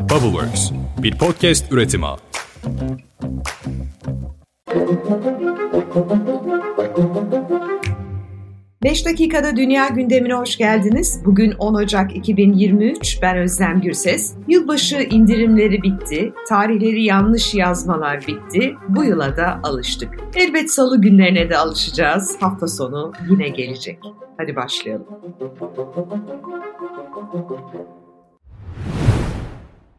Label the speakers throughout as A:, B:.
A: Bubbleworks, bir podcast üretimi.
B: Beş dakikada dünya gündemine hoş geldiniz. Bugün 10 Ocak 2023. Ben Özlem Gürses. Yılbaşı indirimleri bitti. Tarihleri yanlış yazmalar bitti. Bu yıla da alıştık. Elbet salı günlerine de alışacağız. Hafta sonu yine gelecek. Hadi başlayalım.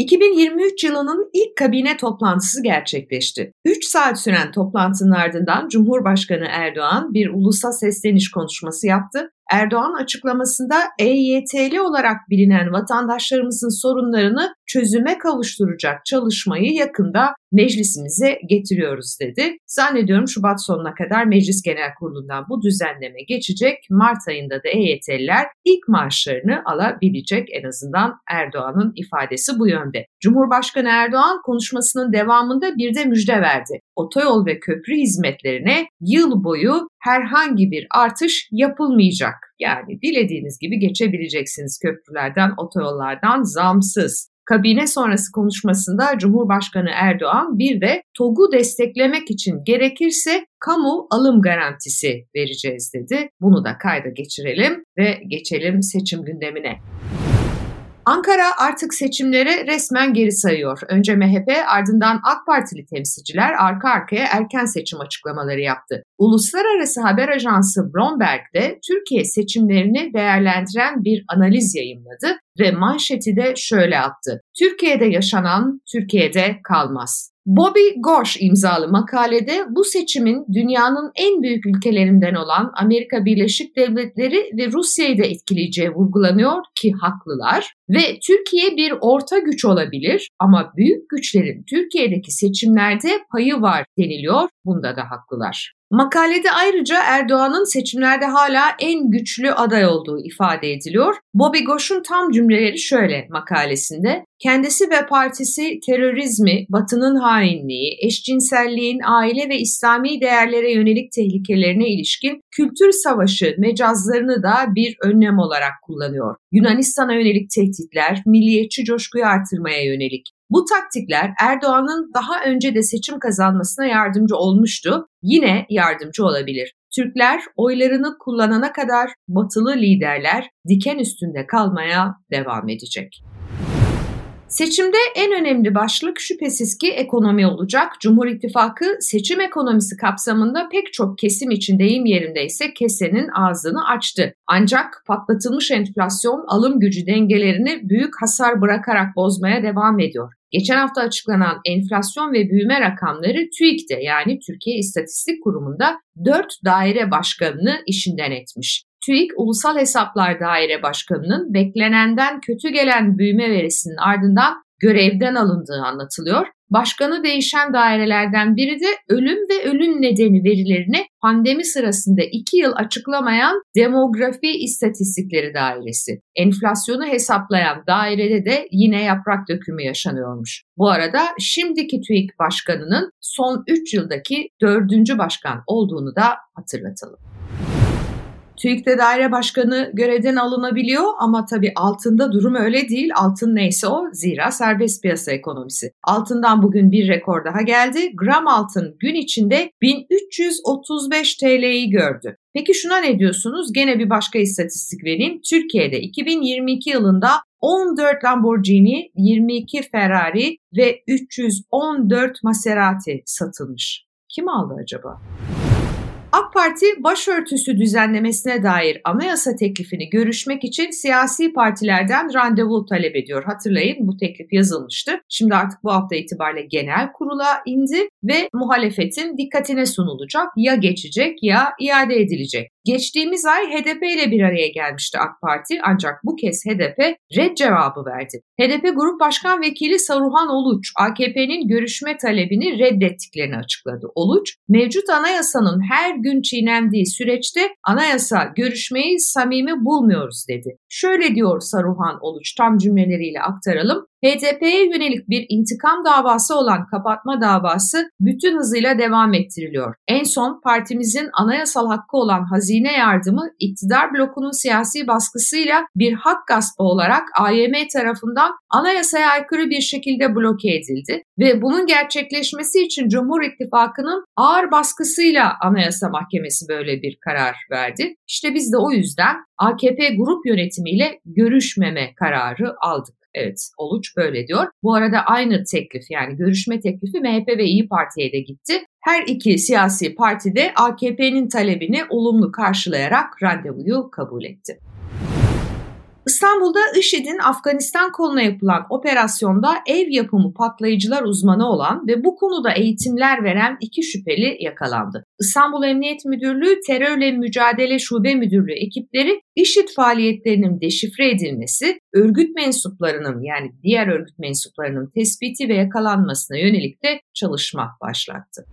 B: 2023 yılının ilk kabine toplantısı gerçekleşti. 3 saat süren toplantının ardından Cumhurbaşkanı Erdoğan bir ulusa sesleniş konuşması yaptı Erdoğan açıklamasında EYT'li olarak bilinen vatandaşlarımızın sorunlarını çözüme kavuşturacak çalışmayı yakında meclisimize getiriyoruz dedi. Zannediyorum Şubat sonuna kadar Meclis Genel Kurulu'ndan bu düzenleme geçecek. Mart ayında da EYT'liler ilk maaşlarını alabilecek en azından Erdoğan'ın ifadesi bu yönde. Cumhurbaşkanı Erdoğan konuşmasının devamında bir de müjde verdi. Otoyol ve köprü hizmetlerine yıl boyu herhangi bir artış yapılmayacak. Yani dilediğiniz gibi geçebileceksiniz köprülerden, otoyollardan zamsız. Kabine sonrası konuşmasında Cumhurbaşkanı Erdoğan bir de TOG'u desteklemek için gerekirse kamu alım garantisi vereceğiz dedi. Bunu da kayda geçirelim ve geçelim seçim gündemine. Ankara artık seçimlere resmen geri sayıyor. Önce MHP ardından AK Partili temsilciler arka arkaya erken seçim açıklamaları yaptı. Uluslararası haber ajansı Bloomberg de Türkiye seçimlerini değerlendiren bir analiz yayınladı ve manşeti de şöyle attı. Türkiye'de yaşanan Türkiye'de kalmaz. Bobby Gosh imzalı makalede bu seçimin dünyanın en büyük ülkelerinden olan Amerika Birleşik Devletleri ve Rusya'yı da etkileyeceği vurgulanıyor ki haklılar ve Türkiye bir orta güç olabilir ama büyük güçlerin Türkiye'deki seçimlerde payı var deniliyor. Bunda da haklılar. Makalede ayrıca Erdoğan'ın seçimlerde hala en güçlü aday olduğu ifade ediliyor. Bobby Goş'un tam cümleleri şöyle makalesinde. Kendisi ve partisi terörizmi, batının hainliği, eşcinselliğin aile ve İslami değerlere yönelik tehlikelerine ilişkin kültür savaşı mecazlarını da bir önlem olarak kullanıyor. Yunanistan'a yönelik tehditler, milliyetçi coşkuyu artırmaya yönelik. Bu taktikler Erdoğan'ın daha önce de seçim kazanmasına yardımcı olmuştu. Yine yardımcı olabilir. Türkler oylarını kullanana kadar batılı liderler diken üstünde kalmaya devam edecek. Seçimde en önemli başlık şüphesiz ki ekonomi olacak. Cumhur İttifakı seçim ekonomisi kapsamında pek çok kesim için deyim yerindeyse kesenin ağzını açtı. Ancak patlatılmış enflasyon alım gücü dengelerini büyük hasar bırakarak bozmaya devam ediyor. Geçen hafta açıklanan enflasyon ve büyüme rakamları TÜİK'te yani Türkiye İstatistik Kurumu'nda 4 daire başkanını işinden etmiş. TÜİK Ulusal Hesaplar Daire Başkanı'nın beklenenden kötü gelen büyüme verisinin ardından görevden alındığı anlatılıyor. Başkanı değişen dairelerden biri de ölüm ve ölüm nedeni verilerini pandemi sırasında iki yıl açıklamayan Demografi İstatistikleri Dairesi. Enflasyonu hesaplayan dairede de yine yaprak dökümü yaşanıyormuş. Bu arada şimdiki TÜİK Başkanı'nın son 3 yıldaki dördüncü başkan olduğunu da hatırlatalım. TÜİK'te daire başkanı görevden alınabiliyor ama tabii altında durum öyle değil. Altın neyse o zira serbest piyasa ekonomisi. Altından bugün bir rekor daha geldi. Gram altın gün içinde 1335 TL'yi gördü. Peki şuna ne diyorsunuz? Gene bir başka istatistik vereyim. Türkiye'de 2022 yılında 14 Lamborghini, 22 Ferrari ve 314 Maserati satılmış. Kim aldı acaba? AK Parti başörtüsü düzenlemesine dair anayasa teklifini görüşmek için siyasi partilerden randevu talep ediyor. Hatırlayın bu teklif yazılmıştı. Şimdi artık bu hafta itibariyle genel kurula indi ve muhalefetin dikkatine sunulacak. Ya geçecek ya iade edilecek. Geçtiğimiz ay HDP ile bir araya gelmişti AK Parti ancak bu kez HDP red cevabı verdi. HDP Grup Başkan Vekili Saruhan Oluç, AKP'nin görüşme talebini reddettiklerini açıkladı. Oluç, mevcut anayasanın her gün çiğnendiği süreçte anayasa görüşmeyi samimi bulmuyoruz dedi. Şöyle diyor Saruhan Oluç, tam cümleleriyle aktaralım. HDP'ye yönelik bir intikam davası olan kapatma davası bütün hızıyla devam ettiriliyor. En son partimizin anayasal hakkı olan hazine yardımı iktidar blokunun siyasi baskısıyla bir hak gaspı olarak AYM tarafından anayasaya aykırı bir şekilde bloke edildi ve bunun gerçekleşmesi için Cumhur İttifakı'nın ağır baskısıyla Anayasa Mahkemesi böyle bir karar verdi. İşte biz de o yüzden AKP grup yönetimiyle görüşmeme kararı aldık. Evet, Oluç böyle diyor. Bu arada aynı teklif yani görüşme teklifi MHP ve İyi Parti'ye de gitti. Her iki siyasi parti de AKP'nin talebini olumlu karşılayarak randevuyu kabul etti. İstanbul'da IŞİD'in Afganistan koluna yapılan operasyonda ev yapımı patlayıcılar uzmanı olan ve bu konuda eğitimler veren iki şüpheli yakalandı. İstanbul Emniyet Müdürlüğü Terörle Mücadele Şube Müdürlüğü ekipleri IŞİD faaliyetlerinin deşifre edilmesi, örgüt mensuplarının yani diğer örgüt mensuplarının tespiti ve yakalanmasına yönelik de çalışma başlattı.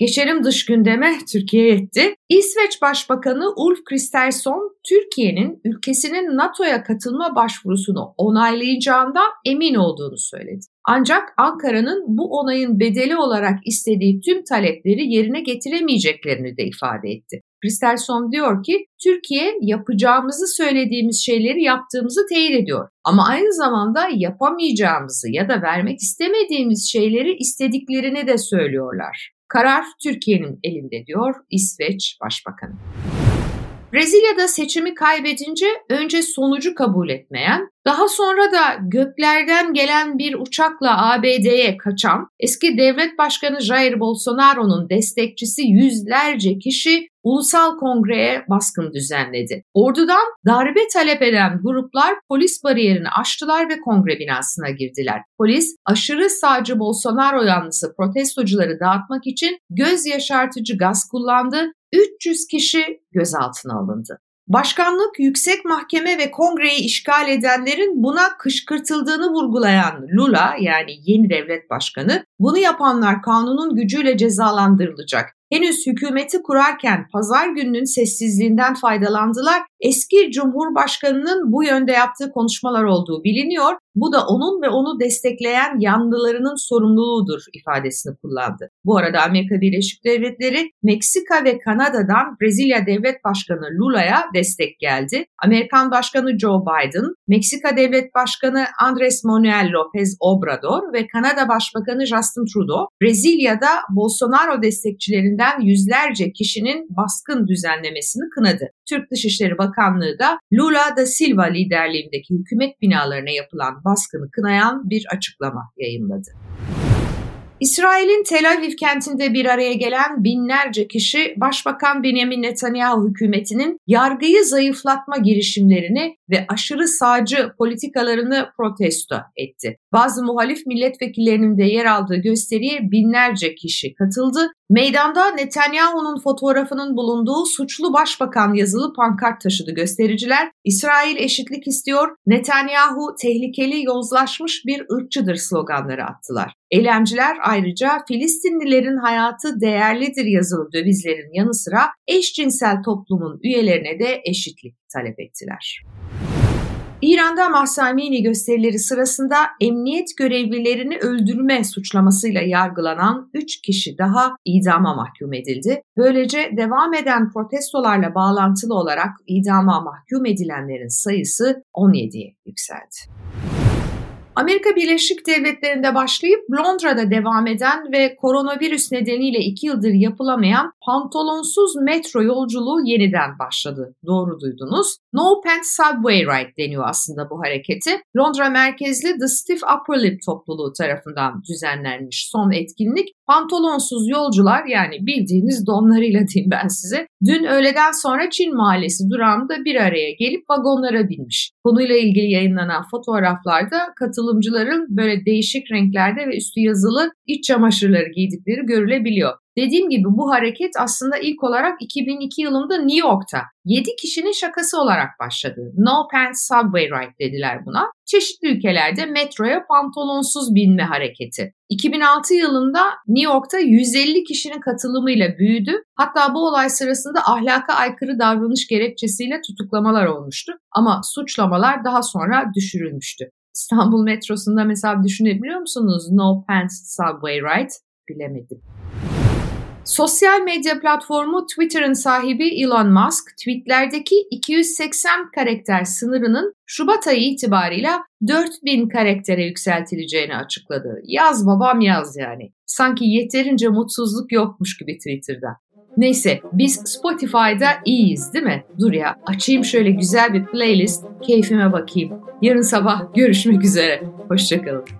B: Geçelim dış gündeme Türkiye etti. İsveç Başbakanı Ulf Kristersson, Türkiye'nin ülkesinin NATO'ya katılma başvurusunu onaylayacağından emin olduğunu söyledi. Ancak Ankara'nın bu onayın bedeli olarak istediği tüm talepleri yerine getiremeyeceklerini de ifade etti. Kristersson diyor ki Türkiye yapacağımızı söylediğimiz şeyleri yaptığımızı teyit ediyor. Ama aynı zamanda yapamayacağımızı ya da vermek istemediğimiz şeyleri istediklerini de söylüyorlar. Karar Türkiye'nin elinde diyor İsveç Başbakanı. Brezilya'da seçimi kaybedince önce sonucu kabul etmeyen, daha sonra da göklerden gelen bir uçakla ABD'ye kaçan eski devlet başkanı Jair Bolsonaro'nun destekçisi yüzlerce kişi ulusal kongreye baskın düzenledi. Ordudan darbe talep eden gruplar polis bariyerini aştılar ve kongre binasına girdiler. Polis aşırı sağcı Bolsonaro yanlısı protestocuları dağıtmak için göz yaşartıcı gaz kullandı 300 kişi gözaltına alındı. Başkanlık, yüksek mahkeme ve kongreyi işgal edenlerin buna kışkırtıldığını vurgulayan Lula yani yeni devlet başkanı, bunu yapanlar kanunun gücüyle cezalandırılacak. Henüz hükümeti kurarken pazar gününün sessizliğinden faydalandılar. Eski Cumhurbaşkanı'nın bu yönde yaptığı konuşmalar olduğu biliniyor. Bu da onun ve onu destekleyen yanlılarının sorumluluğudur ifadesini kullandı. Bu arada Amerika Birleşik Devletleri, Meksika ve Kanada'dan Brezilya Devlet Başkanı Lula'ya destek geldi. Amerikan Başkanı Joe Biden, Meksika Devlet Başkanı Andres Manuel López Obrador ve Kanada Başbakanı Justin Trudeau, Brezilya'da Bolsonaro destekçilerinden yüzlerce kişinin baskın düzenlemesini kınadı. Türk Dışişleri Bakanlığı da Lula da Silva liderliğindeki hükümet binalarına yapılan baskını kınayan bir açıklama yayınladı. İsrail'in Tel Aviv kentinde bir araya gelen binlerce kişi Başbakan Benjamin Netanyahu hükümetinin yargıyı zayıflatma girişimlerini ve aşırı sağcı politikalarını protesto etti. Bazı muhalif milletvekillerinin de yer aldığı gösteriye binlerce kişi katıldı. Meydanda Netanyahu'nun fotoğrafının bulunduğu suçlu başbakan yazılı pankart taşıdı göstericiler. İsrail eşitlik istiyor, Netanyahu tehlikeli yozlaşmış bir ırkçıdır sloganları attılar. Eylemciler ayrıca Filistinlilerin hayatı değerlidir yazılı dövizlerin yanı sıra eşcinsel toplumun üyelerine de eşitlik talep ettiler. İran'da Mahsa Amini gösterileri sırasında emniyet görevlilerini öldürme suçlamasıyla yargılanan 3 kişi daha idama mahkum edildi. Böylece devam eden protestolarla bağlantılı olarak idama mahkum edilenlerin sayısı 17'ye yükseldi. Amerika Birleşik Devletleri'nde başlayıp Londra'da devam eden ve koronavirüs nedeniyle iki yıldır yapılamayan pantolonsuz metro yolculuğu yeniden başladı. Doğru duydunuz. No Pants Subway Ride deniyor aslında bu hareketi. Londra merkezli The Stiff Upper Lip topluluğu tarafından düzenlenmiş son etkinlik Pantolonsuz yolcular yani bildiğiniz donlarıyla diyeyim ben size dün öğleden sonra Çin Mahallesi durağında bir araya gelip vagonlara binmiş. Konuyla ilgili yayınlanan fotoğraflarda katılımcıların böyle değişik renklerde ve üstü yazılı iç çamaşırları giydikleri görülebiliyor. Dediğim gibi bu hareket aslında ilk olarak 2002 yılında New York'ta 7 kişinin şakası olarak başladı. No Pants Subway Ride dediler buna. Çeşitli ülkelerde metroya pantolonsuz binme hareketi. 2006 yılında New York'ta 150 kişinin katılımıyla büyüdü. Hatta bu olay sırasında ahlaka aykırı davranış gerekçesiyle tutuklamalar olmuştu. Ama suçlamalar daha sonra düşürülmüştü. İstanbul metrosunda mesela düşünebiliyor musunuz? No Pants Subway Ride? Bilemedim. Sosyal medya platformu Twitter'ın sahibi Elon Musk, tweetlerdeki 280 karakter sınırının Şubat ayı itibarıyla 4000 karaktere yükseltileceğini açıkladı. Yaz babam yaz yani. Sanki yeterince mutsuzluk yokmuş gibi Twitter'da. Neyse biz Spotify'da iyiyiz değil mi? Dur ya açayım şöyle güzel bir playlist, keyfime bakayım. Yarın sabah görüşmek üzere. Hoşçakalın.